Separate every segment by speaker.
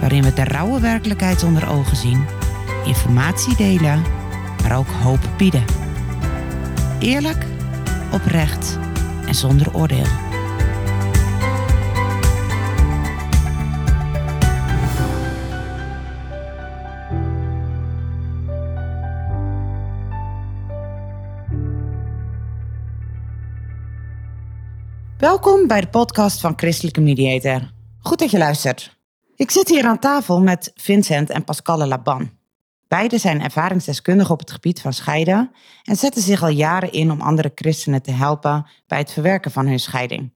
Speaker 1: waarin we de rauwe werkelijkheid onder ogen zien, informatie delen, maar ook hoop bieden. Eerlijk, oprecht en zonder oordeel. Welkom bij de podcast van Christelijke Mediator. Goed dat je luistert. Ik zit hier aan tafel met Vincent en Pascalle Laban. Beiden zijn ervaringsdeskundigen op het gebied van scheiden en zetten zich al jaren in om andere christenen te helpen bij het verwerken van hun scheiding.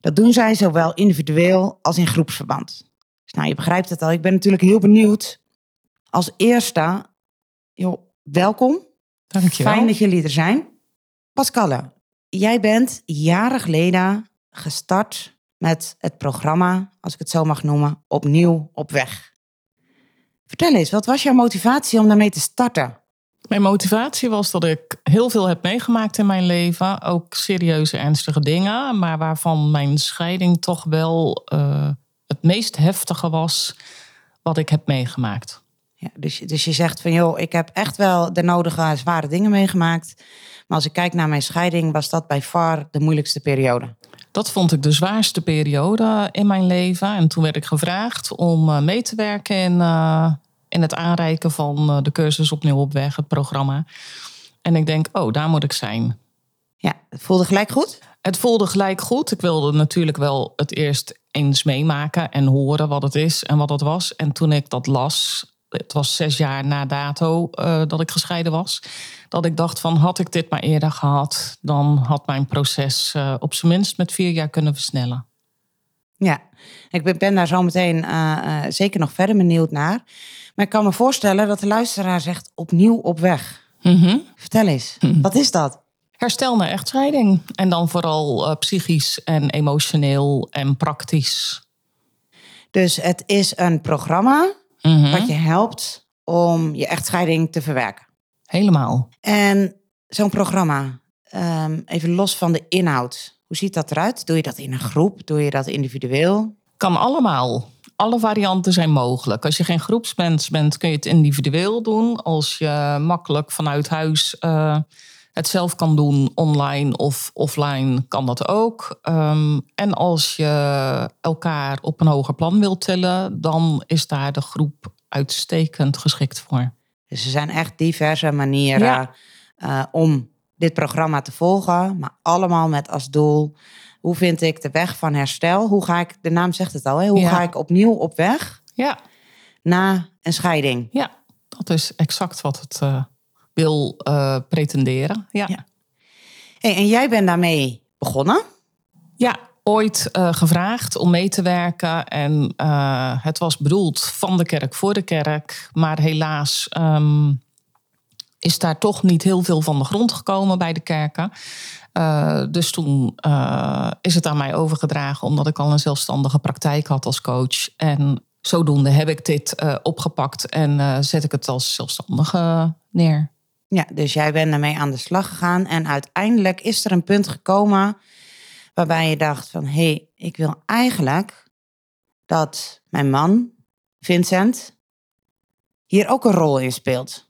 Speaker 1: Dat doen zij zowel individueel als in groepsverband. Dus nou, je begrijpt het al, ik ben natuurlijk heel benieuwd. Als eerste, joh, welkom.
Speaker 2: Dankjewel.
Speaker 1: Fijn dat jullie er zijn. Pascalle, jij bent jaren geleden gestart met het programma, als ik het zo mag noemen, opnieuw op weg. Vertel eens, wat was jouw motivatie om daarmee te starten?
Speaker 2: Mijn motivatie was dat ik heel veel heb meegemaakt in mijn leven. Ook serieuze, ernstige dingen. Maar waarvan mijn scheiding toch wel uh, het meest heftige was wat ik heb meegemaakt.
Speaker 1: Ja, dus, dus je zegt van joh, ik heb echt wel de nodige zware dingen meegemaakt. Maar als ik kijk naar mijn scheiding, was dat bij far de moeilijkste periode.
Speaker 2: Dat vond ik de zwaarste periode in mijn leven. En toen werd ik gevraagd om eh, mee te werken in, uh, in het aanreiken van uh, de cursus Opnieuw op Weg, het programma. En ik denk, oh, daar moet ik zijn.
Speaker 1: Ja, het voelde gelijk goed?
Speaker 2: Het voelde gelijk goed. Ik wilde natuurlijk wel het eerst eens meemaken en horen wat het is en wat het was. En toen ik dat las, het was zes jaar na dato uh, dat ik gescheiden was. Dat ik dacht van had ik dit maar eerder gehad, dan had mijn proces uh, op zijn minst met vier jaar kunnen versnellen.
Speaker 1: Ja, ik ben daar zo meteen uh, zeker nog verder benieuwd naar. Maar ik kan me voorstellen dat de luisteraar zegt opnieuw op weg.
Speaker 2: Mm -hmm.
Speaker 1: Vertel eens, mm -hmm. wat is dat?
Speaker 2: Herstel naar echtscheiding. En dan vooral psychisch en emotioneel en praktisch.
Speaker 1: Dus het is een programma Mm -hmm. wat je helpt om je echtscheiding te verwerken.
Speaker 2: Helemaal.
Speaker 1: En zo'n programma, um, even los van de inhoud, hoe ziet dat eruit? Doe je dat in een groep? Doe je dat individueel?
Speaker 2: Kan allemaal. Alle varianten zijn mogelijk. Als je geen groepsmens bent, kun je het individueel doen. Als je makkelijk vanuit huis uh, het zelf kan doen, online of offline, kan dat ook. Um, en als je elkaar op een hoger plan wilt tillen, dan is daar de groep uitstekend geschikt voor.
Speaker 1: Dus er zijn echt diverse manieren ja. uh, om dit programma te volgen, maar allemaal met als doel. Hoe vind ik de weg van herstel? Hoe ga ik, de naam zegt het al, hè? hoe ja. ga ik opnieuw op weg
Speaker 2: ja.
Speaker 1: na een scheiding?
Speaker 2: Ja, dat is exact wat het uh, wil uh, pretenderen. Ja.
Speaker 1: ja. Hey, en jij bent daarmee begonnen?
Speaker 2: Ja, ooit uh, gevraagd om mee te werken. En uh, het was bedoeld van de kerk voor de kerk. Maar helaas um, is daar toch niet heel veel van de grond gekomen bij de kerken. Uh, dus toen is het aan mij overgedragen, omdat ik al een zelfstandige praktijk had als coach. En zodoende heb ik dit opgepakt en zet ik het als zelfstandige neer.
Speaker 1: Ja, dus jij bent ermee aan de slag gegaan. En uiteindelijk is er een punt gekomen waarbij je dacht van... hé, hey, ik wil eigenlijk dat mijn man, Vincent, hier ook een rol in speelt.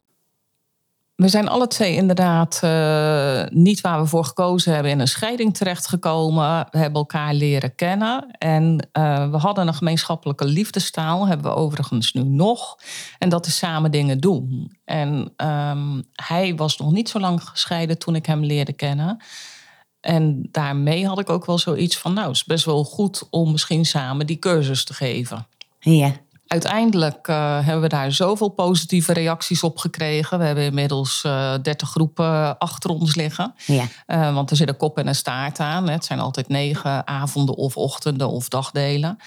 Speaker 2: We zijn alle twee inderdaad uh, niet waar we voor gekozen hebben in een scheiding terechtgekomen. We hebben elkaar leren kennen en uh, we hadden een gemeenschappelijke liefdestaal, hebben we overigens nu nog. En dat is samen dingen doen. En um, hij was nog niet zo lang gescheiden toen ik hem leerde kennen. En daarmee had ik ook wel zoiets van, nou, het is best wel goed om misschien samen die cursus te geven.
Speaker 1: Ja.
Speaker 2: Uiteindelijk uh, hebben we daar zoveel positieve reacties op gekregen. We hebben inmiddels uh, 30 groepen achter ons liggen.
Speaker 1: Ja.
Speaker 2: Uh, want er zit een kop en een staart aan. Het zijn altijd negen avonden of ochtenden of dagdelen.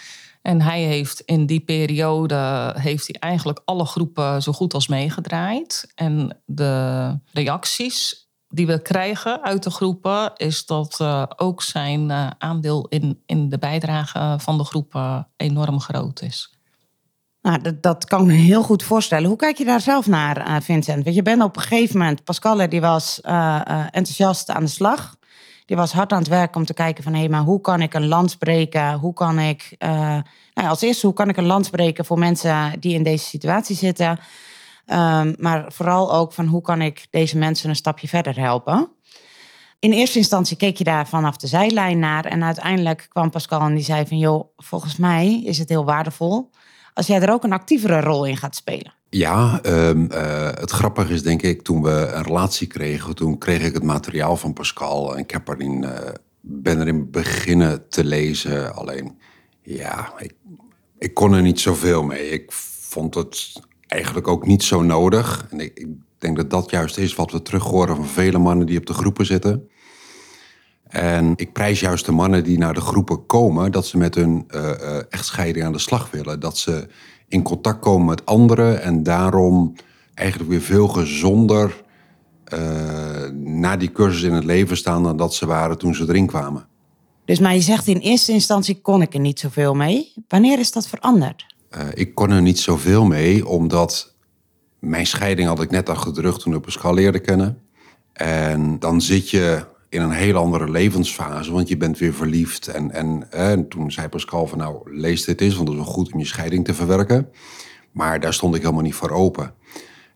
Speaker 2: En hij heeft in die periode heeft hij eigenlijk alle groepen zo goed als meegedraaid. En de reacties die we krijgen uit de groepen is dat uh, ook zijn uh, aandeel in, in de bijdrage van de groepen enorm groot is.
Speaker 1: Nou, dat, dat, kan ik me heel goed voorstellen. Hoe kijk je daar zelf naar, uh, Vincent? Want je bent op een gegeven moment, Pascal die was enthousiast aan de slag. Die was hard aan het werk om te kijken van... hé, hey, maar hoe kan ik een lans breken? Hoe kan ik... nou ja, als eerste, hoe kan ik een lans breken voor mensen die in deze situatie zitten... Um, maar vooral ook van hoe kan ik deze mensen een stapje verder helpen. In eerste instantie keek je daar vanaf de zijlijn naar. En uiteindelijk kwam Pascal en die zei van... joh, volgens mij is het heel waardevol... als jij er ook een actievere rol in gaat spelen.
Speaker 3: Ja, um, uh, het grappige is denk ik, toen we een relatie kregen... toen kreeg ik het materiaal van Pascal. En ik heb erin, uh, ben erin beginnen te lezen. Alleen, ja, ik, ik kon er niet zoveel mee. Ik vond het eigenlijk ook niet zo nodig. En ik, ik, denk dat dat juist is wat we terug horen van vele mannen die op de groepen zitten. En ik prijs juist de mannen die naar de groepen komen, dat ze met hun uh, echtscheiding aan de slag willen. Dat ze in contact komen met anderen en daarom eigenlijk weer veel gezonder uh, na die cursus in het leven staan dan dat ze waren toen ze erin kwamen.
Speaker 1: Dus maar je zegt in eerste instantie kon ik er niet zoveel mee. Wanneer is dat veranderd?
Speaker 3: Uh, ik kon er niet zoveel mee, omdat mijn scheiding had ik net achter de rug toen ik Pascal leerde kennen. En dan zit je in een heel andere levensfase, want je bent weer verliefd. En, en, en toen zei Pascal van nou, lees dit eens, want het is wel goed om je scheiding te verwerken. Maar daar stond ik helemaal niet voor open.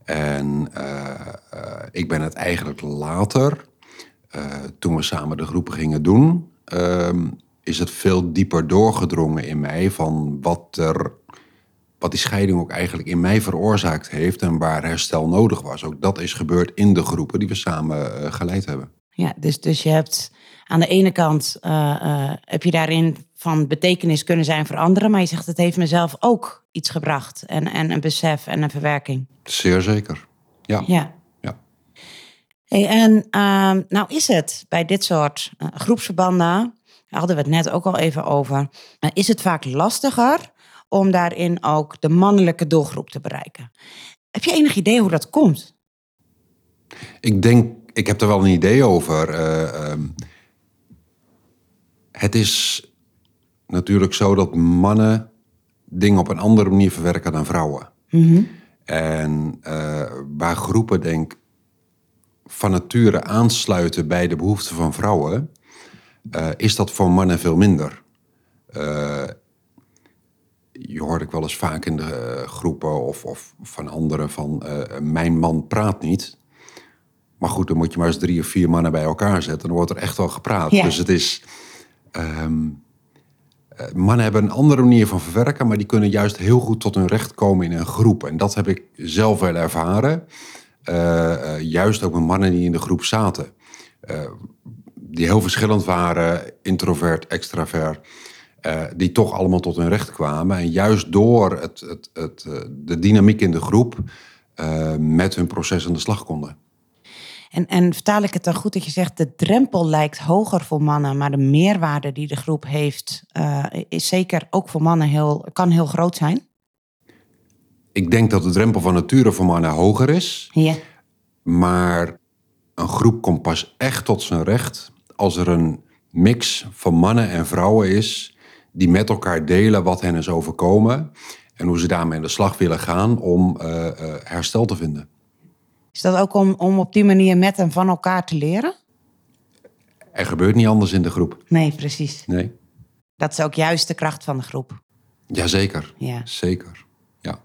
Speaker 3: En uh, uh, ik ben het eigenlijk later, toen we samen de groepen gingen doen, ehm, is het veel dieper doorgedrongen in mij van wat er wat die scheiding ook eigenlijk in mij veroorzaakt heeft en waar herstel nodig was. Ook dat is gebeurd in de groepen die we samen geleid hebben.
Speaker 1: Ja, dus, dus je hebt aan de ene kant uh, uh, heb je daarin van betekenis kunnen zijn voor anderen, maar je zegt het heeft mezelf ook iets gebracht en, en een besef en een verwerking.
Speaker 3: Zeer zeker, ja.
Speaker 1: Ja.
Speaker 3: ja.
Speaker 1: Hey, en uh, nou is het bij dit soort groepsverbanden, daar hadden we het net ook al even over, is het vaak lastiger om daarin ook de mannelijke doelgroep te bereiken. Heb je enig idee hoe dat komt?
Speaker 3: Ik denk, ik heb er wel een idee over. Uh, um, het is natuurlijk zo dat mannen dingen op een andere manier verwerken dan vrouwen.
Speaker 1: Mm -hmm.
Speaker 3: En uh, waar groepen denk van nature aansluiten bij de behoeften van vrouwen, uh, is dat voor mannen veel minder je hoort ik wel eens vaak in de groepen of, of van anderen van mijn man praat niet. Maar goed, dan moet je maar eens drie of vier mannen bij elkaar zetten. Dan wordt er echt wel gepraat.
Speaker 1: Ja.
Speaker 3: Dus het is. Um, uh, mannen hebben een andere manier van verwerken, maar die kunnen juist heel goed tot hun recht komen in een groep. En dat heb ik zelf wel ervaren. juist ook met mannen die in de groep zaten. die heel verschillend waren, introvert, extravert. Die toch allemaal tot hun recht kwamen. En juist door het, het, het, de dynamiek in de groep met hun proces aan de slag konden.
Speaker 1: En, en vertaal ik het dan goed dat je zegt, de drempel lijkt hoger voor mannen, maar de meerwaarde die de groep heeft, is zeker ook voor mannen heel, kan heel groot zijn?
Speaker 3: Ik denk dat de drempel van nature voor mannen hoger is.
Speaker 1: Ja.
Speaker 3: Maar een groep komt pas echt tot zijn recht als er een mix van mannen en vrouwen is die met elkaar delen wat hen is overkomen en hoe ze daarmee aan de slag willen gaan om uh, uh, herstel te vinden.
Speaker 1: Is dat ook om, om op die manier met en van elkaar te leren?
Speaker 3: Er gebeurt niet anders in de groep.
Speaker 1: Nee, precies.
Speaker 3: Nee.
Speaker 1: Dat is ook juist de kracht van de groep.
Speaker 3: Jazeker.
Speaker 1: Ja.
Speaker 3: Zeker. Ja.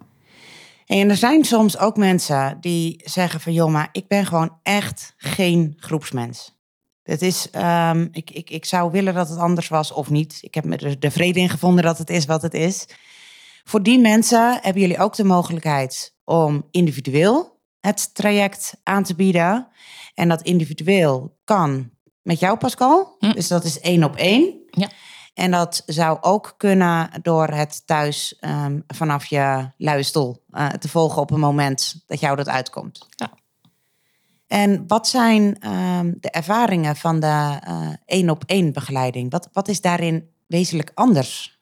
Speaker 1: En er zijn soms ook mensen die zeggen van... joh, maar ik ben gewoon echt geen groepsmens. Het is, um, ik, ik, ik zou willen dat het anders was of niet. Ik heb er de vrede in gevonden dat het is wat het is. Voor die mensen hebben jullie ook de mogelijkheid om individueel het traject aan te bieden. En dat individueel kan met jou, Pascal.
Speaker 2: Hm.
Speaker 1: Dus dat is één op één.
Speaker 2: Ja.
Speaker 1: En dat zou ook kunnen door het thuis um, vanaf je luie stoel uh, te volgen op een moment dat jou dat uitkomt.
Speaker 2: Ja.
Speaker 1: En wat zijn um, de ervaringen van de één op één begeleiding? Wat, wat is daarin wezenlijk anders?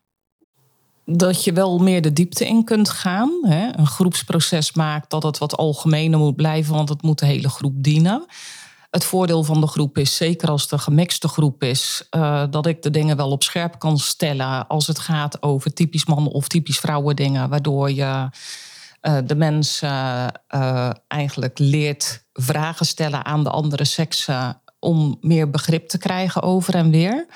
Speaker 2: Dat je wel meer de diepte in kunt gaan. Hè? Een groepsproces maakt dat het wat algemener moet blijven, want het moet de hele groep dienen. Het voordeel van de groep is, zeker als het een gemixte groep is, uh, dat ik de dingen wel op scherp kan stellen als het gaat over typisch mannen of typisch vrouwen dingen, waardoor je uh, de mensen uh, eigenlijk leert vragen stellen aan de andere seksen om meer begrip te krijgen over en weer.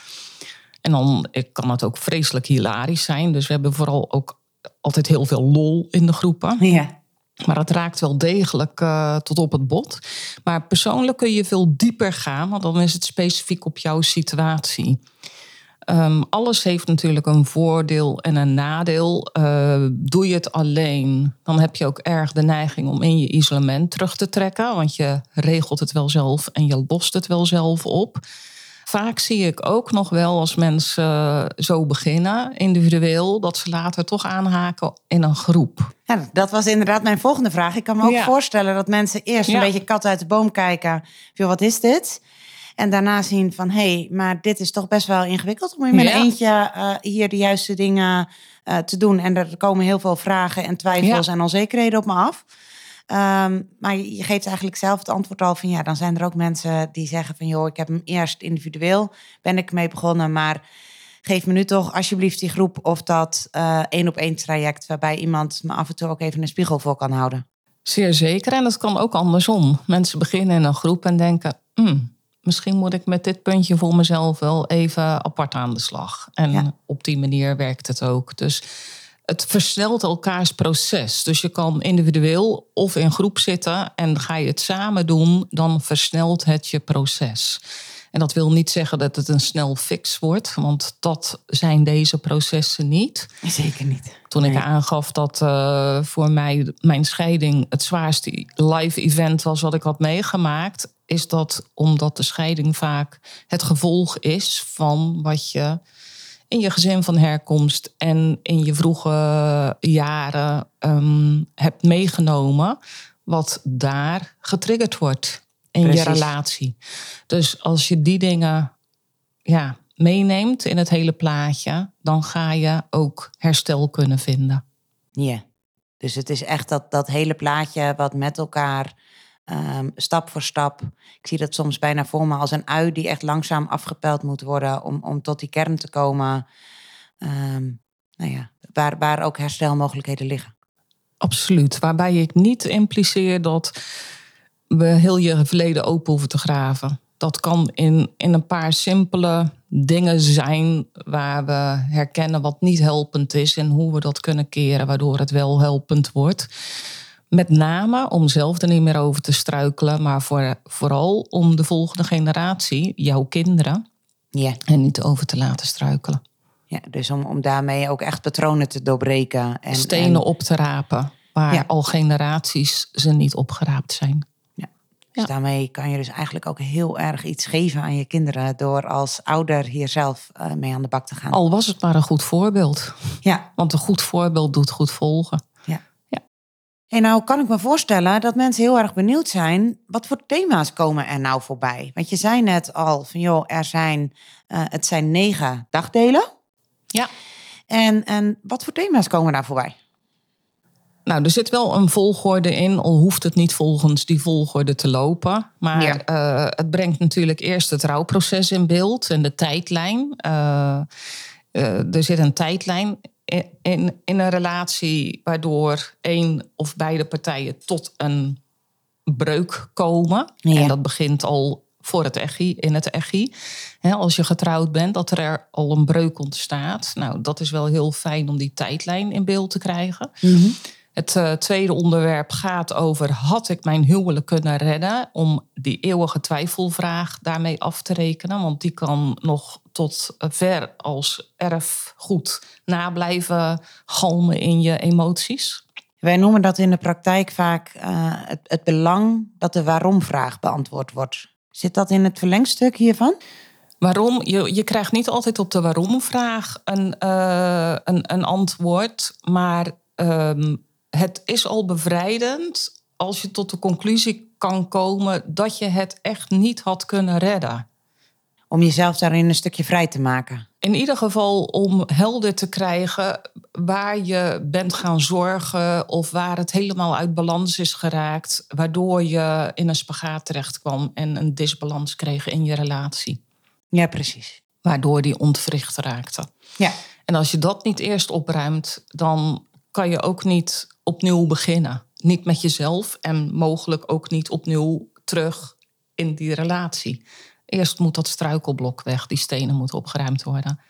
Speaker 2: En dan kan het ook vreselijk hilarisch zijn. Dus we hebben vooral ook altijd heel veel lol in de groepen.
Speaker 1: Ja.
Speaker 2: Maar het raakt wel degelijk uh, tot op het bot. Maar persoonlijk kun je veel dieper gaan, want dan is het specifiek op jouw situatie. Um, alles heeft natuurlijk een voordeel en een nadeel. Uh, doe je het alleen, dan heb je ook erg de neiging om in je isolement terug te trekken. Want je regelt het wel zelf en je lost het wel zelf op vaak zie ik ook nog wel als mensen eh, zo beginnen, individueel, dat ze later toch aanhaken in een groep.
Speaker 1: Ja, dat was inderdaad mijn volgende vraag. Ik kan me ook voorstellen dat mensen eerst een beetje kat uit de boom kijken. Joh, wat is dit? En daarna zien van, hé, hey, maar dit is toch best wel ingewikkeld om in mijn eentje uh, hier de juiste dingen uh, te doen. En er komen heel veel vragen en twijfels en onzekerheden op me af. Um, maar je geeft eigenlijk zelf het antwoord al van ja, dan zijn er ook mensen die zeggen van joh, ik heb hem eerst individueel, ben ik mee begonnen, maar geef me nu toch alsjeblieft die groep of dat uh, één op één traject waarbij iemand me af en toe ook even een spiegel voor kan houden.
Speaker 2: Zeer zeker en dat kan ook andersom. Mensen beginnen in een groep en denken, hmm, misschien moet ik met dit puntje voor mezelf wel even apart aan de slag. En ja. op die manier werkt het ook. Dus het versnelt elkaars proces. Dus je kan individueel of in groep zitten en ga je het samen doen, dan versnelt het je proces. En dat wil niet zeggen dat het een snel fix wordt, want dat zijn deze processen niet.
Speaker 1: Zeker niet.
Speaker 2: Toen ik aangaf dat uh, voor mij mijn scheiding het zwaarste live event was wat ik had meegemaakt, is dat omdat de scheiding vaak het gevolg is van wat je in je gezin van herkomst en in je vroege jaren um, hebt meegenomen, wat daar getriggerd wordt in Precies. je relatie. Dus als je die dingen ja, meeneemt in het hele plaatje, dan ga je ook herstel kunnen vinden.
Speaker 1: Ja, dus het is echt dat, dat hele plaatje wat met elkaar Um, stap voor stap. Ik zie dat soms bijna voor me als een ui die echt langzaam afgepeld moet worden om, om tot die kern te komen. Um, nou ja, waar, waar ook herstelmogelijkheden liggen.
Speaker 2: Absoluut. Waarbij ik niet impliceer dat we heel je verleden open hoeven te graven. Dat kan in, in een paar simpele dingen zijn waar we herkennen wat niet helpend is en hoe we dat kunnen keren, waardoor het wel helpend wordt. Met name om zelf er niet meer over te struikelen, maar voor, vooral om de volgende generatie, jouw kinderen,
Speaker 1: ja.
Speaker 2: en niet over te laten struikelen.
Speaker 1: Ja, dus om, om daarmee ook echt patronen te doorbreken.
Speaker 2: En, Stenen op te rapen, waar al generaties ze niet opgeraapt zijn.
Speaker 1: Ja. Dus daarmee kan je dus eigenlijk ook heel erg iets geven aan je kinderen... door als ouder hier zelf uh, mee aan de bak te gaan.
Speaker 2: Al was het maar een goed voorbeeld.
Speaker 1: Ja.
Speaker 2: Want een goed voorbeeld doet goed volgen.
Speaker 1: En nou kan ik me voorstellen dat mensen heel erg benieuwd zijn, wat voor thema's komen er nou voorbij? Want je zei net al van joh, er zijn, uh, het zijn negen dagdelen.
Speaker 2: Ja.
Speaker 1: En, en wat voor thema's komen daar voorbij?
Speaker 2: Nou, er zit wel een volgorde in, al hoeft het niet volgens die volgorde te lopen. Maar ja. uh, het brengt natuurlijk eerst het rouwproces in beeld en de tijdlijn. Uh, er zit een tijdlijn in, in een relatie waardoor één of beide partijen tot een breuk komen. Ja. En dat begint al voor het echi, in het echi. als je getrouwd bent, dat er al een breuk ontstaat. Nou, dat is wel heel fijn om die tijdlijn in beeld te krijgen. Mm -hmm. Het uh, tweede onderwerp gaat over: had ik mijn huwelijk kunnen redden? Om die eeuwige twijfelvraag daarmee af te rekenen. Want die kan nog tot ver als erfgoed nablijven galmen in je emoties.
Speaker 1: Wij noemen dat in de praktijk vaak uh, het, het belang dat de waarom-vraag beantwoord wordt. Zit dat in het verlengstuk hiervan?
Speaker 2: Waarom? Je, je krijgt niet altijd op de waarom-vraag een, uh, een, een antwoord, maar um, het is al bevrijdend als je tot de conclusie kan komen dat je het echt niet had kunnen redden.
Speaker 1: om jezelf daarin een stukje vrij te maken.
Speaker 2: In ieder geval om helder te krijgen waar je bent gaan zorgen of waar het helemaal uit balans is geraakt, waardoor je in een spagaat terecht kwam en een disbalans kreeg in je relatie.
Speaker 1: Ja, precies.
Speaker 2: Waardoor die ontwricht raakte.
Speaker 1: Ja.
Speaker 2: En als je dat niet eerst opruimt, dan kan je ook niet opnieuw beginnen. Niet met jezelf en mogelijk ook niet opnieuw terug in die relatie. Eerst moet dat struikelblok weg, die stenen moeten opgeruimd worden.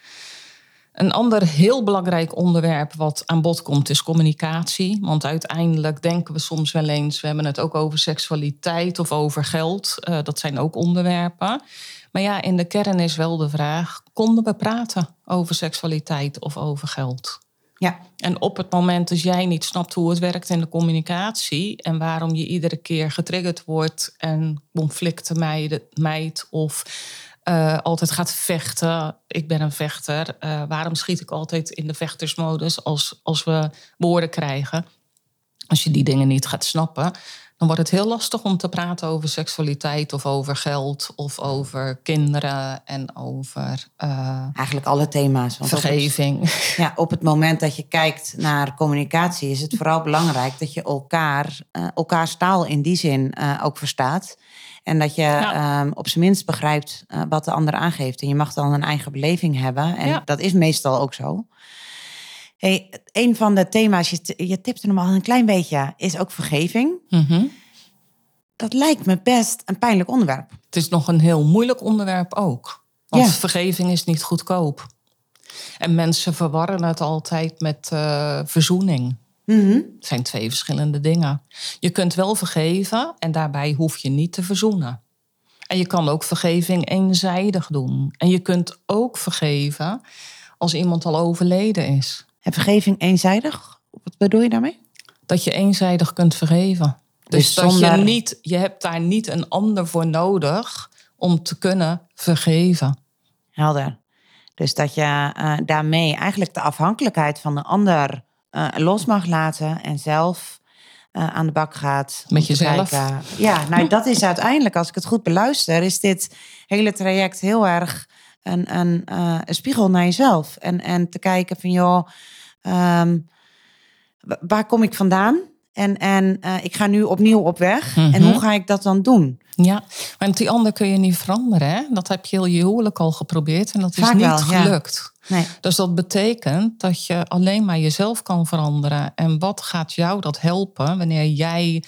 Speaker 2: Een ander heel belangrijk onderwerp wat aan bod komt is communicatie. Want uiteindelijk denken we soms wel eens, we hebben het ook over seksualiteit of over geld. Uh, dat zijn ook onderwerpen. Maar ja, in de kern is wel de vraag, konden we praten over seksualiteit of over geld?
Speaker 1: Ja.
Speaker 2: En op het moment dat jij niet snapt hoe het werkt in de communicatie en waarom je iedere keer getriggerd wordt en conflicten mijdt of uh, altijd gaat vechten. Ik ben een vechter. Uh, waarom schiet ik altijd in de vechtersmodus als, als we woorden krijgen? Als je die dingen niet gaat snappen, dan wordt het heel lastig om te praten over seksualiteit of over geld of over kinderen en over. Uh,
Speaker 1: Eigenlijk alle thema's.
Speaker 2: Want vergeving.
Speaker 1: Op het, ja, op het moment dat je kijkt naar communicatie, is het vooral belangrijk dat je elkaar, uh, elkaars taal in die zin uh, ook verstaat. En dat je ja. um, op zijn minst begrijpt wat de ander aangeeft. En je mag dan een eigen beleving hebben. En ja. dat is meestal ook zo. Hey, een van de thema's, je, je tipte hem al een klein beetje, is ook vergeving.
Speaker 2: Mm -hmm.
Speaker 1: Dat lijkt me best een pijnlijk onderwerp.
Speaker 2: Het is nog een heel moeilijk onderwerp ook. Want ja. vergeving is niet goedkoop. En mensen verwarren het altijd met uh, verzoening.
Speaker 1: Mm -hmm.
Speaker 2: Het zijn twee verschillende dingen. Je kunt wel vergeven en daarbij hoef je niet te verzoenen. En je kan ook vergeving eenzijdig doen. En je kunt ook vergeven als iemand al overleden is.
Speaker 1: En vergeving eenzijdig? Wat bedoel je daarmee?
Speaker 2: Dat je eenzijdig kunt vergeven. Dus, dus dat zonder... je niet, je hebt daar niet een ander voor nodig om te kunnen vergeven.
Speaker 1: Helder. Dus dat je uh, daarmee eigenlijk de afhankelijkheid van de ander uh, los mag laten en zelf uh, aan de bak gaat.
Speaker 2: Met jezelf.
Speaker 1: Kijken. Ja, nou dat is uiteindelijk, als ik het goed beluister, is dit hele traject heel erg een, een, uh, een spiegel naar jezelf. En, en te kijken van joh, um, waar kom ik vandaan? En, en uh, ik ga nu opnieuw op weg. Mm -hmm. En hoe ga ik dat dan doen?
Speaker 2: Ja, want die ander kun je niet veranderen. Hè? Dat heb je heel je huwelijk al geprobeerd en dat is niet wel, gelukt.
Speaker 1: Ja. Nee.
Speaker 2: Dus dat betekent dat je alleen maar jezelf kan veranderen. En wat gaat jou dat helpen wanneer jij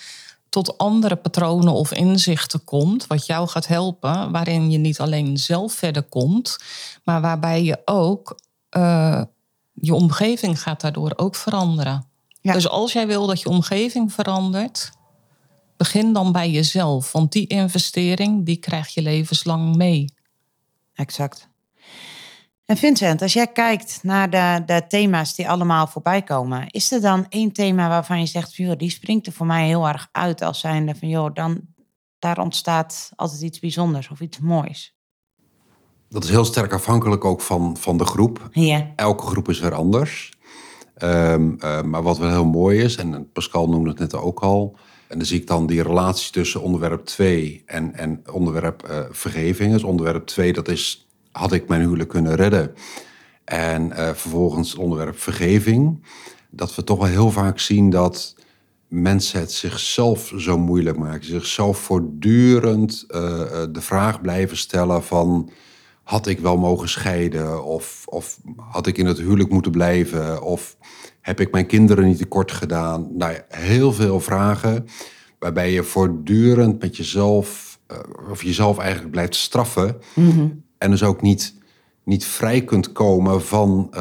Speaker 2: tot andere patronen of inzichten komt, wat jou gaat helpen, waarin je niet alleen zelf verder komt, maar waarbij je ook uh, je omgeving gaat daardoor ook veranderen. Ja. Dus als jij wil dat je omgeving verandert, begin dan bij jezelf, want die investering die krijg je levenslang mee.
Speaker 1: Exact. En Vincent, als jij kijkt naar de, de thema's die allemaal voorbij komen, is er dan één thema waarvan je zegt, joh, die springt er voor mij heel erg uit als zijnde van, joh, dan daar ontstaat altijd iets bijzonders of iets moois?
Speaker 3: Dat is heel sterk afhankelijk ook van, van de groep.
Speaker 1: Ja.
Speaker 3: Elke groep is weer anders. Um, uh, maar wat wel heel mooi is, en Pascal noemde het net ook al, en dan zie ik dan die relatie tussen onderwerp 2 en, en onderwerp uh, vergeving. Dus onderwerp 2, dat is had ik mijn huwelijk kunnen redden? En uh, vervolgens het onderwerp vergeving. Dat we toch wel heel vaak zien dat mensen het zichzelf zo moeilijk maken. Zichzelf voortdurend uh, de vraag blijven stellen van... had ik wel mogen scheiden? Of, of had ik in het huwelijk moeten blijven? Of heb ik mijn kinderen niet tekort gedaan? Nou heel veel vragen waarbij je voortdurend met jezelf... Of jezelf eigenlijk blijft straffen...
Speaker 1: -hmm.
Speaker 3: En dus ook niet, niet vrij kunt komen van uh,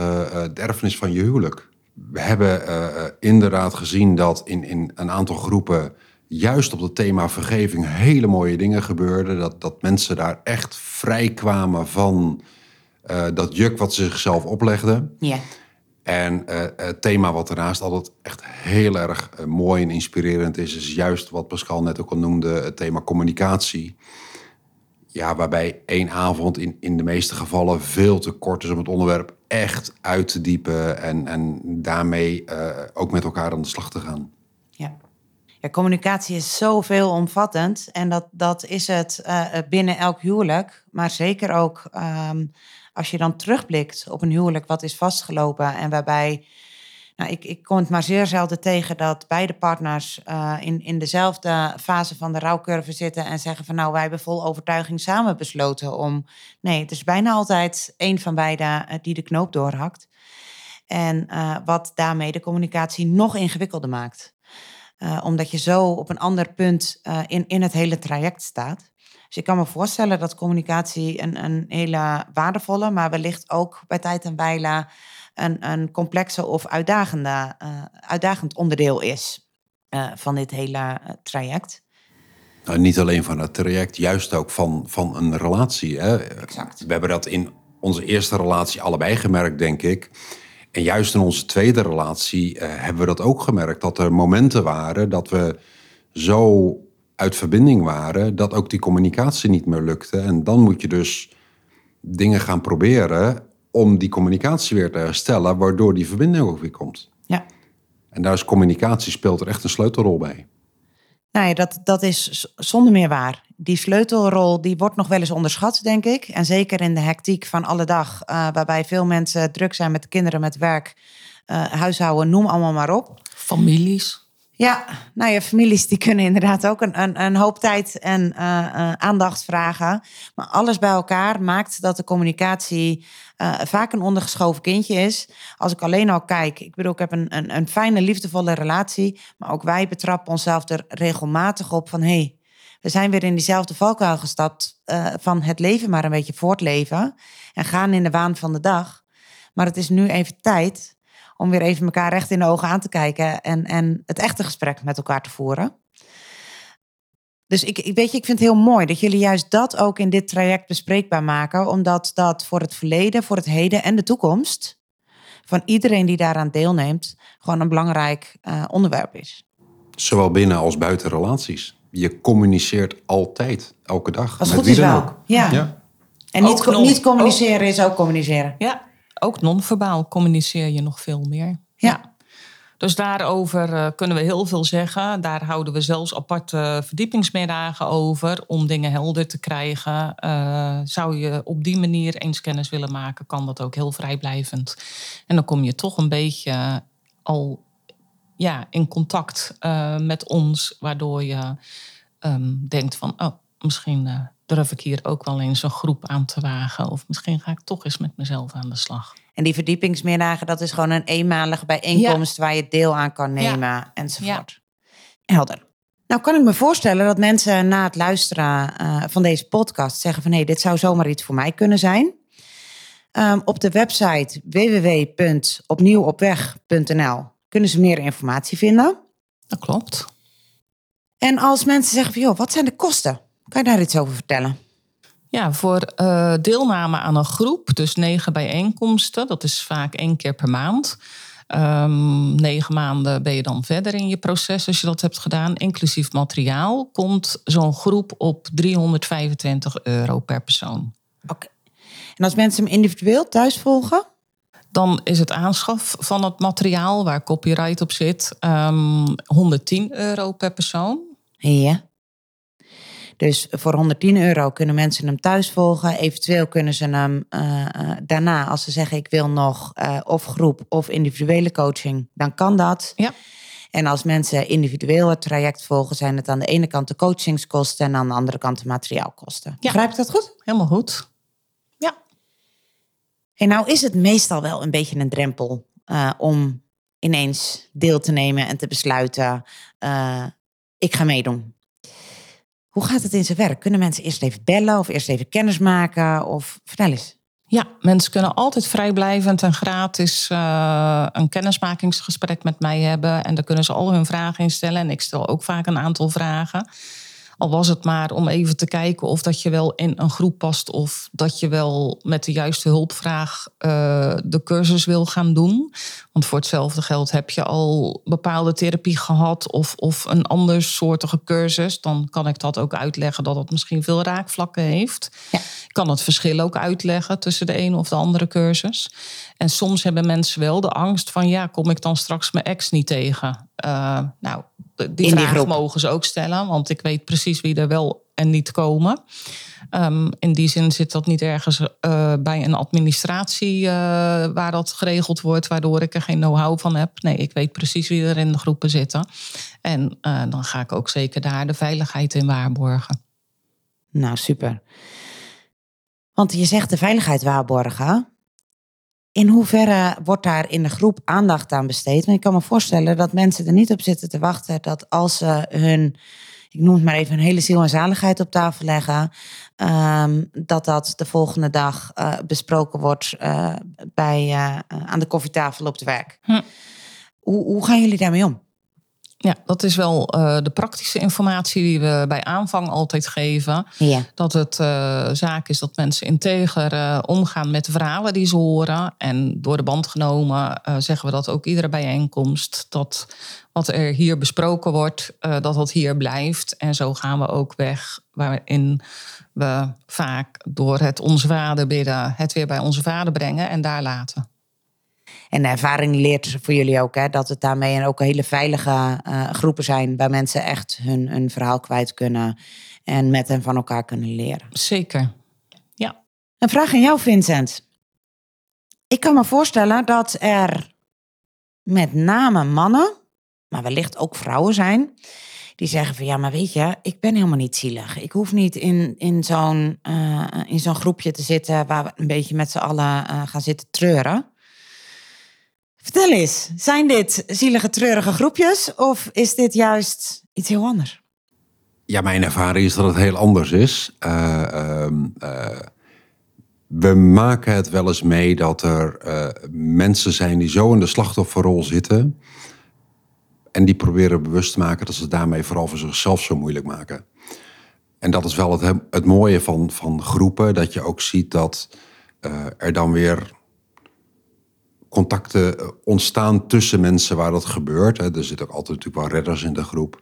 Speaker 3: de erfenis van je huwelijk. We hebben uh, inderdaad gezien dat in, in een aantal groepen juist op het thema vergeving hele mooie dingen gebeurden. Dat, dat mensen daar echt vrij kwamen van uh, dat juk wat ze zichzelf oplegden.
Speaker 1: Ja.
Speaker 3: En uh, het thema wat daarnaast altijd echt heel erg uh, mooi en inspirerend is, is juist wat Pascal net ook al noemde, het thema communicatie. Ja, waarbij één avond in, in de meeste gevallen veel te kort is om het onderwerp echt uit te diepen en, en daarmee uh, ook met elkaar aan de slag te gaan.
Speaker 1: Ja. Ja, communicatie is zo veelomvattend en dat, dat is het uh, binnen elk huwelijk. Maar zeker ook um, als je dan terugblikt op een huwelijk wat is vastgelopen en waarbij nou, ik, ik kom het maar zeer zelden tegen dat beide partners uh, in, in dezelfde fase van de rouwcurve zitten en zeggen van nou, wij hebben vol overtuiging samen besloten om. Nee, het is bijna altijd één van beiden uh, die de knoop doorhakt. En uh, wat daarmee de communicatie nog ingewikkelder maakt. omdat je zo op een ander punt in, in het hele traject staat. Dus ik kan me voorstellen dat communicatie een, een hele waardevolle, maar wellicht ook bij tijd en wijle een, een complexe of uitdagende, uh, uitdagend onderdeel is uh, van dit hele uh, traject.
Speaker 3: Nou, niet alleen van het traject, juist ook van, van een relatie. Hè?
Speaker 1: Exact.
Speaker 3: We hebben dat in onze eerste relatie allebei gemerkt, denk ik. En juist in onze tweede relatie hebben we dat ook gemerkt. Dat er momenten waren dat we zo uit verbinding waren, dat ook die communicatie niet meer lukte. En dan moet je dus dingen gaan proberen om die communicatie weer te herstellen, waardoor die verbinding ook weer komt.
Speaker 1: Ja.
Speaker 3: En daar is communicatie speelt er echt een sleutelrol bij.
Speaker 1: Nou ja, dat, dat is zonder meer waar. Die sleutelrol die wordt nog wel eens onderschat, denk ik. En zeker in de hectiek van alle dag, uh, waarbij veel mensen druk zijn met kinderen, met werk, uh, huishouden, noem allemaal maar op.
Speaker 2: Families.
Speaker 1: Ja, nou ja, families die kunnen inderdaad ook een, een, een hoop tijd en uh, uh, aandacht vragen. Maar alles bij elkaar maakt dat de communicatie uh, vaak een ondergeschoven kindje is. Als ik alleen al kijk, ik bedoel, ik heb een, een, een fijne, liefdevolle relatie. Maar ook wij betrappen onszelf er regelmatig op van... hé, hey, we zijn weer in diezelfde valkuil gestapt van het leven maar een beetje voortleven. En gaan in de waan van de dag. Maar het is nu even tijd om weer even elkaar recht in de ogen aan te kijken en, en het echte gesprek met elkaar te voeren. Dus ik, ik, weet je, ik vind het heel mooi dat jullie juist dat ook in dit traject bespreekbaar maken, omdat dat voor het verleden, voor het heden en de toekomst van iedereen die daaraan deelneemt, gewoon een belangrijk uh, onderwerp is.
Speaker 3: Zowel binnen als buiten relaties. Je communiceert altijd, elke dag.
Speaker 1: Als goed is wel. Ook. Ja. ja. En niet, niet communiceren
Speaker 2: ook.
Speaker 1: is ook communiceren.
Speaker 2: Ja, ook non-verbaal communiceer je nog veel meer.
Speaker 1: Ja.
Speaker 2: Dus daarover uh, kunnen we heel veel zeggen. Daar houden we zelfs aparte verdiepingsmiddagen over om dingen helder te krijgen. Uh, zou je op die manier eens kennis willen maken, kan dat ook heel vrijblijvend. En dan kom je toch een beetje al ja, in contact uh, met ons, waardoor je um, denkt van, oh, misschien durf ik hier ook wel eens een groep aan te wagen. Of misschien ga ik toch eens met mezelf aan de slag.
Speaker 1: En die verdiepingsmiddagen, dat is gewoon een eenmalige bijeenkomst ja. waar je deel aan kan nemen ja. enzovoort. Ja. Helder. Nou kan ik me voorstellen dat mensen na het luisteren uh, van deze podcast zeggen van hé, hey, dit zou zomaar iets voor mij kunnen zijn. Um, op de website www.opnieuwopweg.nl kunnen ze meer informatie vinden.
Speaker 2: Dat klopt.
Speaker 1: En als mensen zeggen van joh, wat zijn de kosten? Kan je daar iets over vertellen?
Speaker 2: Ja, voor uh, deelname aan een groep, dus negen bijeenkomsten, dat is vaak één keer per maand. Um, negen maanden ben je dan verder in je proces als je dat hebt gedaan. Inclusief materiaal komt zo'n groep op 325 euro per persoon.
Speaker 1: Oké. Okay. En als mensen hem individueel thuis volgen?
Speaker 2: Dan is het aanschaf van het materiaal waar copyright op zit um, 110 euro per persoon.
Speaker 1: Ja. Dus voor 110 euro kunnen mensen hem thuis volgen. Eventueel kunnen ze hem uh, daarna, als ze zeggen ik wil nog uh, of groep of individuele coaching, dan kan dat.
Speaker 2: Ja.
Speaker 1: En als mensen individueel het traject volgen, zijn het aan de ene kant de coachingskosten en aan de andere kant de materiaalkosten. Ja. Begrijp ik dat goed?
Speaker 2: Helemaal goed. Ja.
Speaker 1: En nou is het meestal wel een beetje een drempel uh, om ineens deel te nemen en te besluiten, uh, ik ga meedoen. Hoe gaat het in zijn werk? Kunnen mensen eerst even bellen of eerst even kennis maken? Of vertel eens.
Speaker 2: Ja, mensen kunnen altijd vrijblijvend en gratis uh, een kennismakingsgesprek met mij hebben. En daar kunnen ze al hun vragen in stellen. En ik stel ook vaak een aantal vragen. Al was het maar om even te kijken of dat je wel in een groep past of dat je wel met de juiste hulpvraag uh, de cursus wil gaan doen. Want voor hetzelfde geld heb je al bepaalde therapie gehad of, of een ander soortige cursus. Dan kan ik dat ook uitleggen dat het misschien veel raakvlakken heeft.
Speaker 1: Ja.
Speaker 2: Ik kan het verschil ook uitleggen tussen de een of de andere cursus. En soms hebben mensen wel de angst van ja, kom ik dan straks mijn ex niet tegen? Uh, nou, die
Speaker 1: In
Speaker 2: vraag mogen ze ook stellen, want ik weet precies wie er wel en niet komen. Ehm, in die zin zit dat niet ergens eh, bij een administratie eh, waar dat geregeld wordt, waardoor ik er geen know-how van heb. Nee, ik weet precies wie er in de groepen zitten. En eh, dan ga ik ook zeker daar de veiligheid in waarborgen.
Speaker 1: Nou, super. Want je zegt de veiligheid waarborgen. In hoeverre wordt daar in de groep aandacht aan besteed? Want ik kan me voorstellen dat mensen er niet op zitten te wachten dat als ze hun, ik noem het maar even, hun hele ziel en zaligheid op tafel leggen, ehm, dat dat de volgende dag eh, besproken wordt eh, bij, eh, aan de koffietafel op het werk.
Speaker 2: Hm.
Speaker 1: Hoe, hoe gaan jullie daarmee om?
Speaker 2: Ja, dat is wel eh, de praktische informatie die we bij aanvang altijd geven.
Speaker 1: Ja.
Speaker 2: Dat het eh, zaak is dat mensen integer eh, omgaan met de verhalen die ze horen. En door de band genomen zeggen we dat ook iedere bijeenkomst. Dat wat er hier besproken wordt, dat dat hier blijft. En zo gaan we ook weg waarin we vaak door het onze vader bidden... het weer bij onze vader brengen en daar laten.
Speaker 1: En de ervaring leert voor jullie ook hè, dat het daarmee en ook hele veilige eh, groepen zijn waar mensen echt hun, hun verhaal kwijt kunnen en met en van elkaar kunnen leren.
Speaker 2: Zeker. Ja.
Speaker 1: Een vraag aan jou, Vincent. Ik kan me voorstellen dat er met name mannen, maar wellicht ook vrouwen zijn, die zeggen van ja, maar weet je, ik ben helemaal niet zielig. Ik hoef niet in, in zo'n eh, in zo'n groepje te zitten waar we een beetje met z'n allen eh, gaan zitten treuren. Vertel eens, zijn dit zielige, treurige groepjes of is dit juist iets heel anders?
Speaker 3: Ja, mijn ervaring is dat het heel anders is. Eh, ehm, eh, we maken het wel eens mee dat er eh, mensen zijn die zo in de slachtofferrol zitten. En die proberen bewust te maken dat ze daarmee vooral voor zichzelf zo moeilijk maken. En dat is wel het, het mooie van, van groepen, dat je ook ziet dat er dan weer contacten eh, ontstaan tussen mensen waar dat gebeurt. Hè. Er zitten ook altijd natuurlijk wel redders in de groep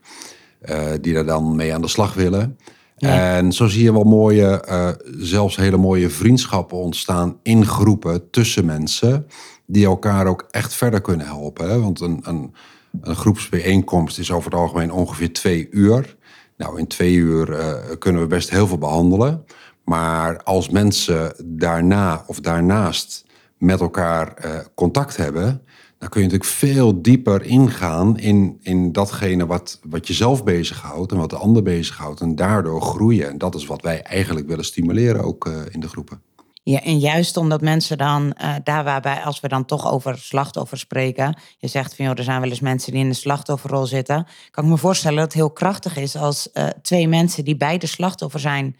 Speaker 3: eh, die daar dan mee aan de slag willen.
Speaker 1: Ja.
Speaker 3: En zo zie je wel mooie, eh, zelfs hele mooie vriendschappen ontstaan in groepen tussen mensen die elkaar ook echt verder kunnen helpen. Hè. Want een, een, een groepsbijeenkomst is over het algemeen ongeveer twee uur. Nou, in twee uur kunnen we best heel veel behandelen. Maar als mensen daarna of daarnaast met elkaar eh, contact hebben, dan kun je natuurlijk veel dieper ingaan in, in datgene wat, wat je zelf bezighoudt en wat de ander bezighoudt. En daardoor groeien. En dat is wat wij eigenlijk willen stimuleren ook eh, in de groepen.
Speaker 1: Ja, en juist omdat mensen dan, eh, daar waarbij, als we dan toch over slachtoffers spreken, je zegt van joh, er zijn wel eens mensen die in de slachtofferrol zitten, kan ik me voorstellen dat het heel krachtig is als twee mensen die beide slachtoffer zijn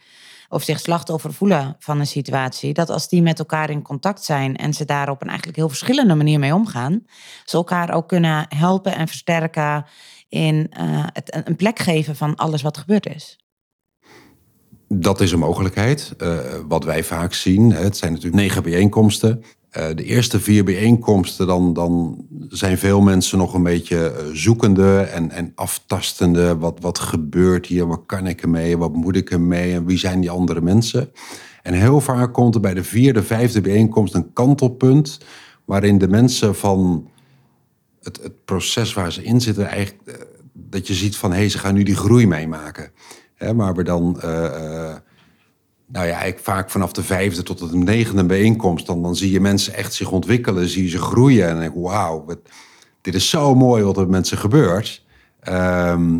Speaker 1: of zich slachtoffer voelen van een situatie, dat als die met elkaar in contact zijn en ze daar op een eigenlijk heel verschillende manier mee omgaan, ze elkaar ook kunnen helpen en versterken in eh, het, een plek geven van alles wat gebeurd is.
Speaker 3: Dat is een mogelijkheid. Eh, wat wij vaak zien, het zijn natuurlijk negen bijeenkomsten. Eh, de eerste vier bijeenkomsten, dan, dan zijn veel mensen nog een beetje eh, zoekende en, en aftastende. Wat, wat gebeurt hier? Wat kan ik ermee? Wat moet ik ermee? En wie zijn die andere mensen? En heel vaak komt er bij de vierde, vijfde bijeenkomst een kantelpunt... waarin de mensen van het, het proces waar ze in zitten... eigenlijk eh, dat je ziet van, hé, hey, ze gaan nu die groei meemaken. Hè, waar we dan... nou ja, eigenlijk vaak vanaf de vijfde tot de negende bijeenkomst... Dan, dan zie je mensen echt zich ontwikkelen, zie je ze groeien. En denk ik, wauw, dit is zo mooi wat er met mensen gebeurt. Ehm,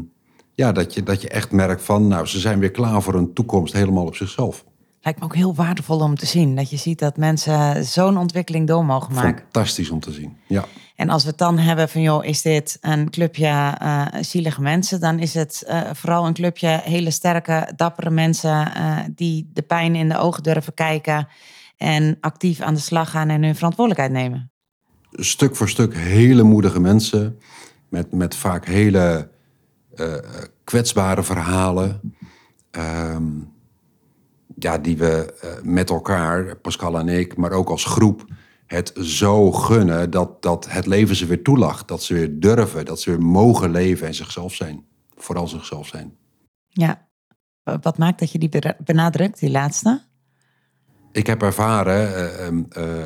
Speaker 3: ja, dat je, dat je echt merkt van, nou, ze zijn weer klaar voor een toekomst helemaal op zichzelf.
Speaker 1: Lijkt me ook heel waardevol om te zien. Dat je ziet dat mensen zo'n ontwikkeling door mogen maken.
Speaker 3: Fantastisch om te zien, ja.
Speaker 1: En als we het dan hebben van, joh, is dit een clubje eh, zielige mensen? Dan is het eh, vooral een clubje hele sterke, dappere mensen... eh, die de pijn in de ogen durven kijken... en actief aan de slag gaan en hun verantwoordelijkheid nemen.
Speaker 3: stuk voor stuk hele moedige mensen. Met, met vaak hele kwetsbare verhalen. Ehm, ja, die we eh, met elkaar, Pascal en ik, maar ook als groep, het zo gunnen dat, dat het leven ze weer toelacht. Dat ze weer durven, dat ze weer mogen leven en zichzelf zijn. Vooral zichzelf zijn.
Speaker 1: Ja. Wat maakt dat je die benadrukt, die laatste?
Speaker 3: Ik heb ervaren eh, ehm, eh,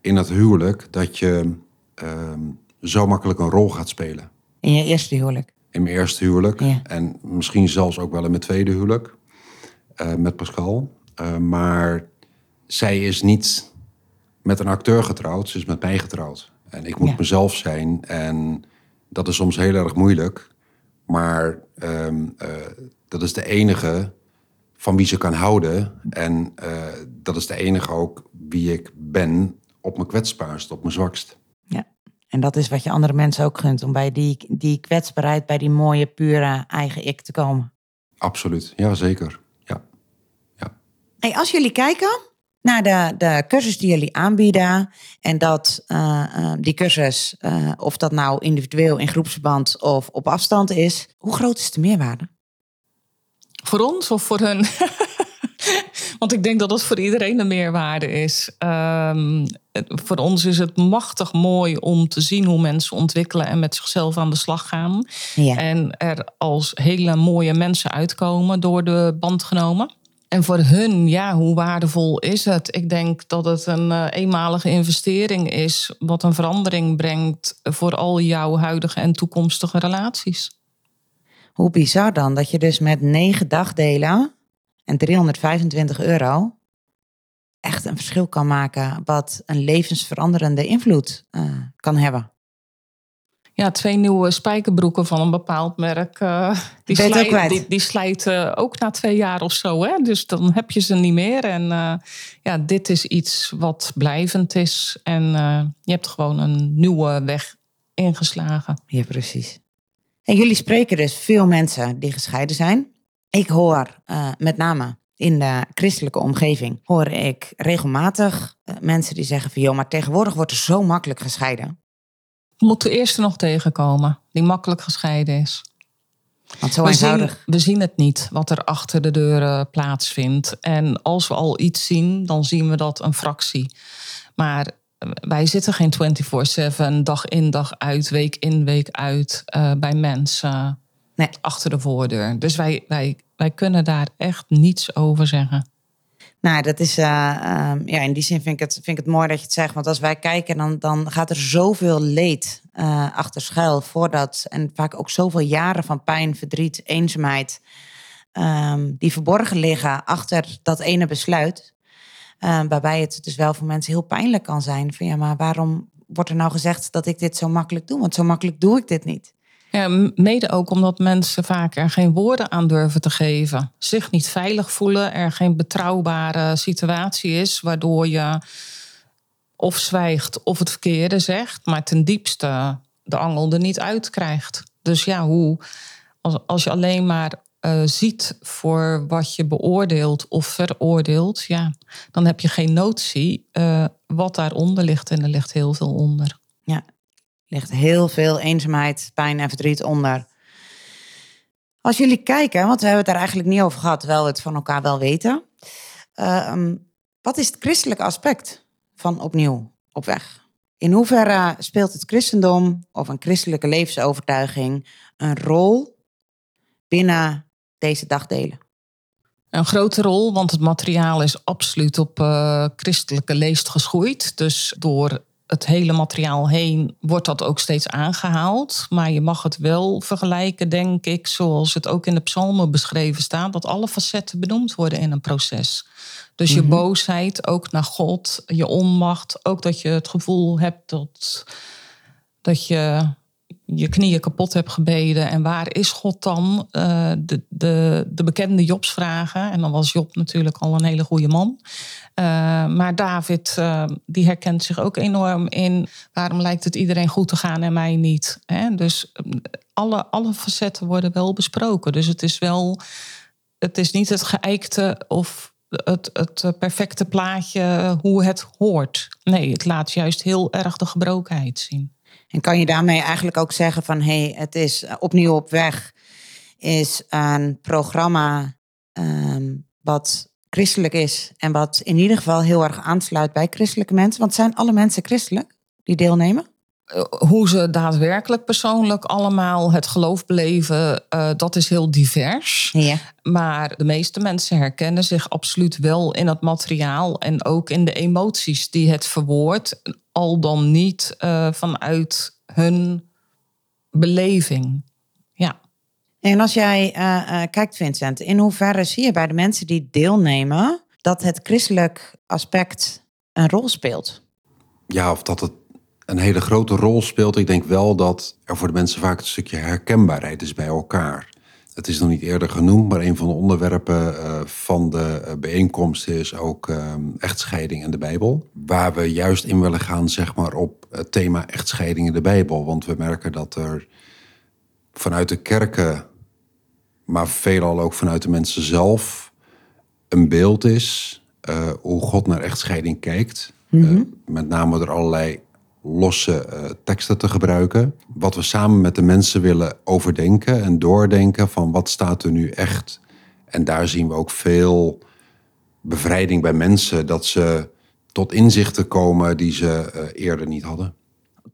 Speaker 3: in het huwelijk dat je ehm, zo makkelijk een rol gaat spelen.
Speaker 1: In je eerste huwelijk?
Speaker 3: In mijn eerste huwelijk.
Speaker 1: Ja.
Speaker 3: En misschien zelfs ook wel in mijn tweede huwelijk. Eh, met Pascal. Eh, maar zij is niet met een acteur getrouwd. Ze is met mij getrouwd. En ik moet
Speaker 1: Ja.
Speaker 3: mezelf zijn. En dat is soms heel erg moeilijk. Maar ehm, eh, dat is de enige van wie ze kan houden. En dat is de enige ook wie ik ben op mijn kwetsbaarst, op mijn zwakst.
Speaker 1: Ja. En dat is wat je andere mensen ook gunt. Om bij die, die kwetsbaarheid, bij die mooie, pure eigen ik te komen.
Speaker 3: Absoluut, ja zeker.
Speaker 1: Hey, als jullie kijken naar de, de cursus die jullie aanbieden. En dat eh, eh, die cursus, eh, of dat nou individueel in groepsverband of op afstand is. Hoe groot is de meerwaarde?
Speaker 2: Voor ons of voor hun? Want ik denk dat het voor iedereen een meerwaarde is. Ehm, voor ons is het machtig mooi om te zien hoe mensen ontwikkelen en met zichzelf aan de slag gaan.
Speaker 1: Ja.
Speaker 2: En er als hele mooie mensen uitkomen door de band genomen. En voor hun, ja, hoe waardevol is het? Ik denk dat het een eh, eenmalige investering is, wat een verandering brengt voor al jouw huidige en toekomstige relaties.
Speaker 1: Hoe bizar dan dat je dus met negen dagdelen en 325 euro echt een verschil kan maken wat een levensveranderende invloed eh, kan hebben.
Speaker 2: Ja, twee nieuwe spijkerbroeken van een bepaald merk. eh, die, slijt, die, die slijten ook na twee jaar of zo. Hè? Dus dan heb je ze niet meer. En eh, ja, dit is iets wat blijvend is. En eh, je hebt gewoon een nieuwe weg ingeslagen.
Speaker 1: Ja, precies. En jullie spreken dus veel mensen die gescheiden zijn. Ik hoor met name in de christelijke omgeving, hoor ik regelmatig mensen die zeggen van joh, maar tegenwoordig wordt er zo makkelijk gescheiden.
Speaker 2: We moeten de eerste nog tegenkomen, die makkelijk gescheiden is.
Speaker 1: Want zo
Speaker 2: We zien, we zien het niet wat er achter de deuren plaatsvindt. En als we al iets zien, dan zien we dat een fractie. Maar eh, wij zitten geen 24-7, dag in, dag uit, week in, week uit eh, bij mensen
Speaker 1: Nee.
Speaker 2: achter de voordeur. Dus wij, wij, wij kunnen daar echt niets over zeggen.
Speaker 1: Nou, dat is, eh, ehm, ja, in die zin vind ik, het, vind ik het mooi dat je het zegt. Want als wij kijken, dan, dan gaat er zoveel leed eh, achter schuil voordat. En vaak ook zoveel jaren van pijn, verdriet, eenzaamheid. ehm, die verborgen liggen achter dat ene besluit. Eh, waarbij het dus wel voor mensen heel pijnlijk kan zijn. Van ja, maar waarom wordt er nou gezegd dat ik dit zo makkelijk doe? Want zo makkelijk doe ik dit niet.
Speaker 2: Ja, mede ook omdat mensen vaak er geen woorden aan durven te geven. Zich niet veilig voelen, er geen betrouwbare situatie is, waardoor je of zwijgt of het verkeerde zegt, maar ten diepste de angel er niet uit krijgt. Dus ja, hoe, als, als je alleen maar eh, ziet voor wat je beoordeelt of veroordeelt, ja, dan heb je geen notie eh, wat daaronder ligt. En er ligt heel veel onder.
Speaker 1: Ligt heel veel eenzaamheid, pijn en verdriet onder. Als jullie kijken, want we hebben het daar eigenlijk niet over gehad, terwijl we het van elkaar wel weten. Ehm, wat is het christelijke aspect van opnieuw op weg? In hoeverre speelt het christendom of een christelijke levensovertuiging een rol binnen deze dagdelen?
Speaker 2: Een grote rol, want het materiaal is absoluut op eh, christelijke leest geschoeid. Dus door het hele materiaal heen wordt dat ook steeds aangehaald. Maar je mag het wel vergelijken, denk ik, zoals het ook in de psalmen beschreven staat, dat alle facetten benoemd worden in een proces. Dus je
Speaker 1: Mhm.
Speaker 2: boosheid, ook naar God, je onmacht, ook dat je het gevoel hebt dat, dat je je knieën kapot hebt gebeden. En waar is God dan? Eh, de, de, de bekende Jobsvragen. En dan was Job natuurlijk al een hele goede man. Eh, maar David, eh, die herkent zich ook enorm in... waarom lijkt het iedereen goed te gaan en mij niet? Hè? Dus alle, alle facetten worden wel besproken. Dus het is wel... Het is niet het geëikte of het, het perfecte plaatje hoe het hoort. Nee, het laat juist heel erg de gebrokenheid zien.
Speaker 1: En kan je daarmee eigenlijk ook zeggen van hé, hey, het is eh, opnieuw op weg, is een programma ehm, wat christelijk is en wat in ieder geval heel erg aansluit bij christelijke mensen. Want zijn alle mensen christelijk die deelnemen?
Speaker 2: Eh, hoe ze daadwerkelijk persoonlijk allemaal het geloof beleven, eh, dat is heel divers.
Speaker 1: Ja.
Speaker 2: Maar de meeste mensen herkennen zich absoluut wel in het materiaal en ook in de emoties die het verwoordt. Al dan niet eh, vanuit hun beleving. Ja.
Speaker 1: En als jij uh, kijkt, Vincent, in hoeverre zie je bij de mensen die deelnemen dat het christelijk aspect een rol speelt?
Speaker 3: Ja, of dat het een hele grote rol speelt. Ik denk wel dat er voor de mensen vaak een stukje herkenbaarheid is bij elkaar. Het is nog niet eerder genoemd, maar een van de onderwerpen uh, van de bijeenkomst is ook uh, echtscheiding en de Bijbel. Waar we juist in willen gaan, zeg maar, op het thema echtscheiding in de Bijbel. Want we merken dat er vanuit de kerken, maar veelal ook vanuit de mensen zelf, een beeld is uh, hoe God naar echtscheiding kijkt. Mm met name door allerlei losse uh, teksten te gebruiken. Wat we samen met de mensen willen overdenken en doordenken van wat staat er nu echt. En daar zien we ook veel bevrijding bij mensen dat ze tot inzichten komen die ze uh, eerder niet hadden.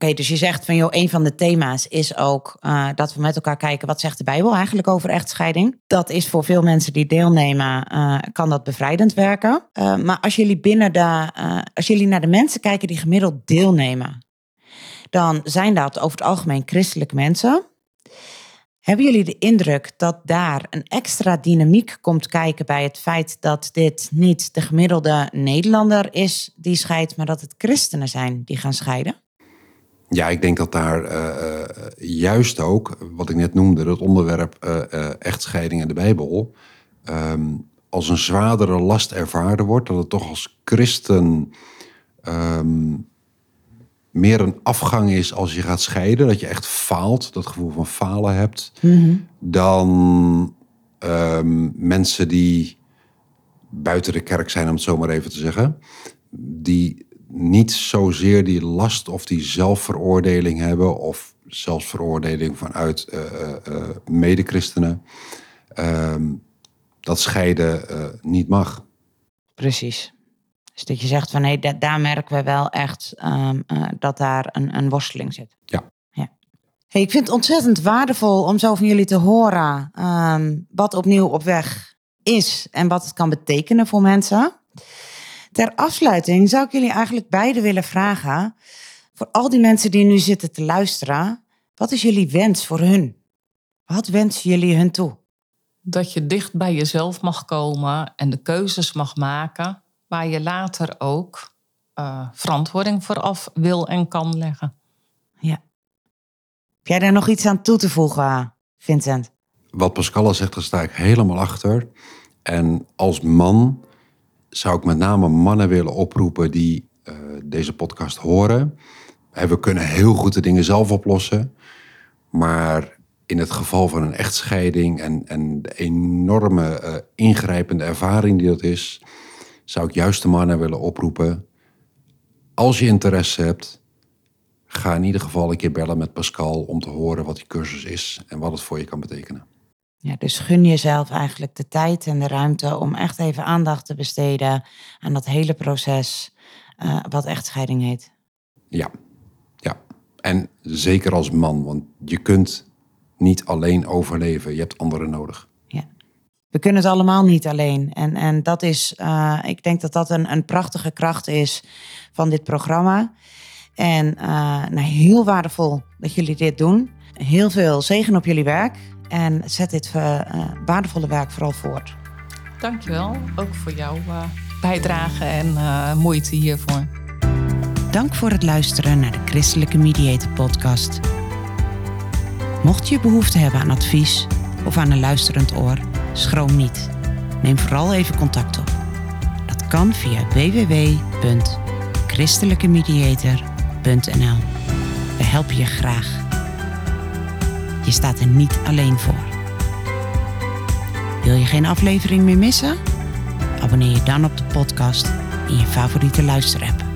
Speaker 1: Oké, dus je zegt van joh, een van de thema's is ook uh, dat we met elkaar kijken wat zegt de Bijbel eigenlijk over echtscheiding. Dat is voor veel mensen die deelnemen, uh, kan dat bevrijdend werken. Uh, maar als jullie binnen de, als jullie naar de mensen kijken die gemiddeld deelnemen, dan zijn dat over het algemeen christelijke mensen. Hebben jullie de indruk dat daar een extra dynamiek komt kijken bij het feit dat dit niet de gemiddelde Nederlander is die scheidt, maar dat het christenen zijn die gaan scheiden?
Speaker 3: Ja, ik denk dat daar uh, juist ook, wat ik net noemde, het onderwerp uh, echtscheiding en de Bijbel, um, als een zwaardere last ervaren wordt. Dat het toch als christen um, meer een afgang is als je gaat scheiden. Dat je echt faalt, dat gevoel van falen hebt. Mm -hmm. Dan um, mensen die buiten de kerk zijn, om het zo maar even te zeggen. Die niet zozeer die last of die zelfveroordeling hebben, of zelfs veroordeling vanuit uh, uh, medechristenen, uh, dat scheiden niet mag.
Speaker 1: Precies. Dus dat je zegt van hé, hey, daar merken we wel echt um, dat daar een, een, worsteling zit.
Speaker 3: Ja.
Speaker 1: ja. Hey, ik vind het ontzettend waardevol om zo van jullie te horen um, wat opnieuw op weg is en wat het kan betekenen voor mensen. Ter afsluiting zou ik jullie eigenlijk beide willen vragen, voor al die mensen die nu zitten te luisteren, wat is jullie wens voor hun? Wat wensen jullie hun toe?
Speaker 2: Dat je dicht bij jezelf mag komen en de keuzes mag maken waar je later ook uh, verantwoording voor af wil en kan leggen.
Speaker 1: Ja. Heb jij daar nog iets aan toe te voegen, Vincent?
Speaker 3: Wat Pascal zegt, daar sta ik helemaal achter. En als man zou ik met name mannen willen oproepen die uh, deze podcast horen. We kunnen heel goed de dingen zelf oplossen. Maar in het geval van een echtscheiding en, en de enorme uh, ingrijpende ervaring die dat is, zou ik juist de mannen willen oproepen. Als je interesse hebt, ga in ieder geval een keer bellen met Pascal om te horen wat die cursus is en wat het voor je kan betekenen.
Speaker 1: Ja, dus gun jezelf eigenlijk de tijd en de ruimte om echt even aandacht te besteden aan dat hele proces uh, wat echtscheiding heet.
Speaker 3: Ja, ja. En zeker als man, want je kunt niet alleen overleven. Je hebt anderen nodig.
Speaker 1: Ja. We kunnen het allemaal niet alleen. En, en dat is, uh, ik denk dat dat een, een prachtige kracht is van dit programma. En uh, nou, heel waardevol dat jullie dit doen. Heel veel zegen op jullie werk. En zet dit uh, waardevolle werk vooral voort.
Speaker 2: Dankjewel, ook voor jouw uh, bijdrage en uh, moeite hiervoor.
Speaker 1: Dank voor het luisteren naar de Christelijke Mediator podcast. Mocht je behoefte hebben aan advies of aan een luisterend oor, schroom niet. Neem vooral even contact op. Dat kan via www.christelijkemediator.nl. We helpen je graag. Je staat er niet alleen voor. Wil je geen aflevering meer missen? Abonneer je dan op de podcast in je favoriete luisterapp.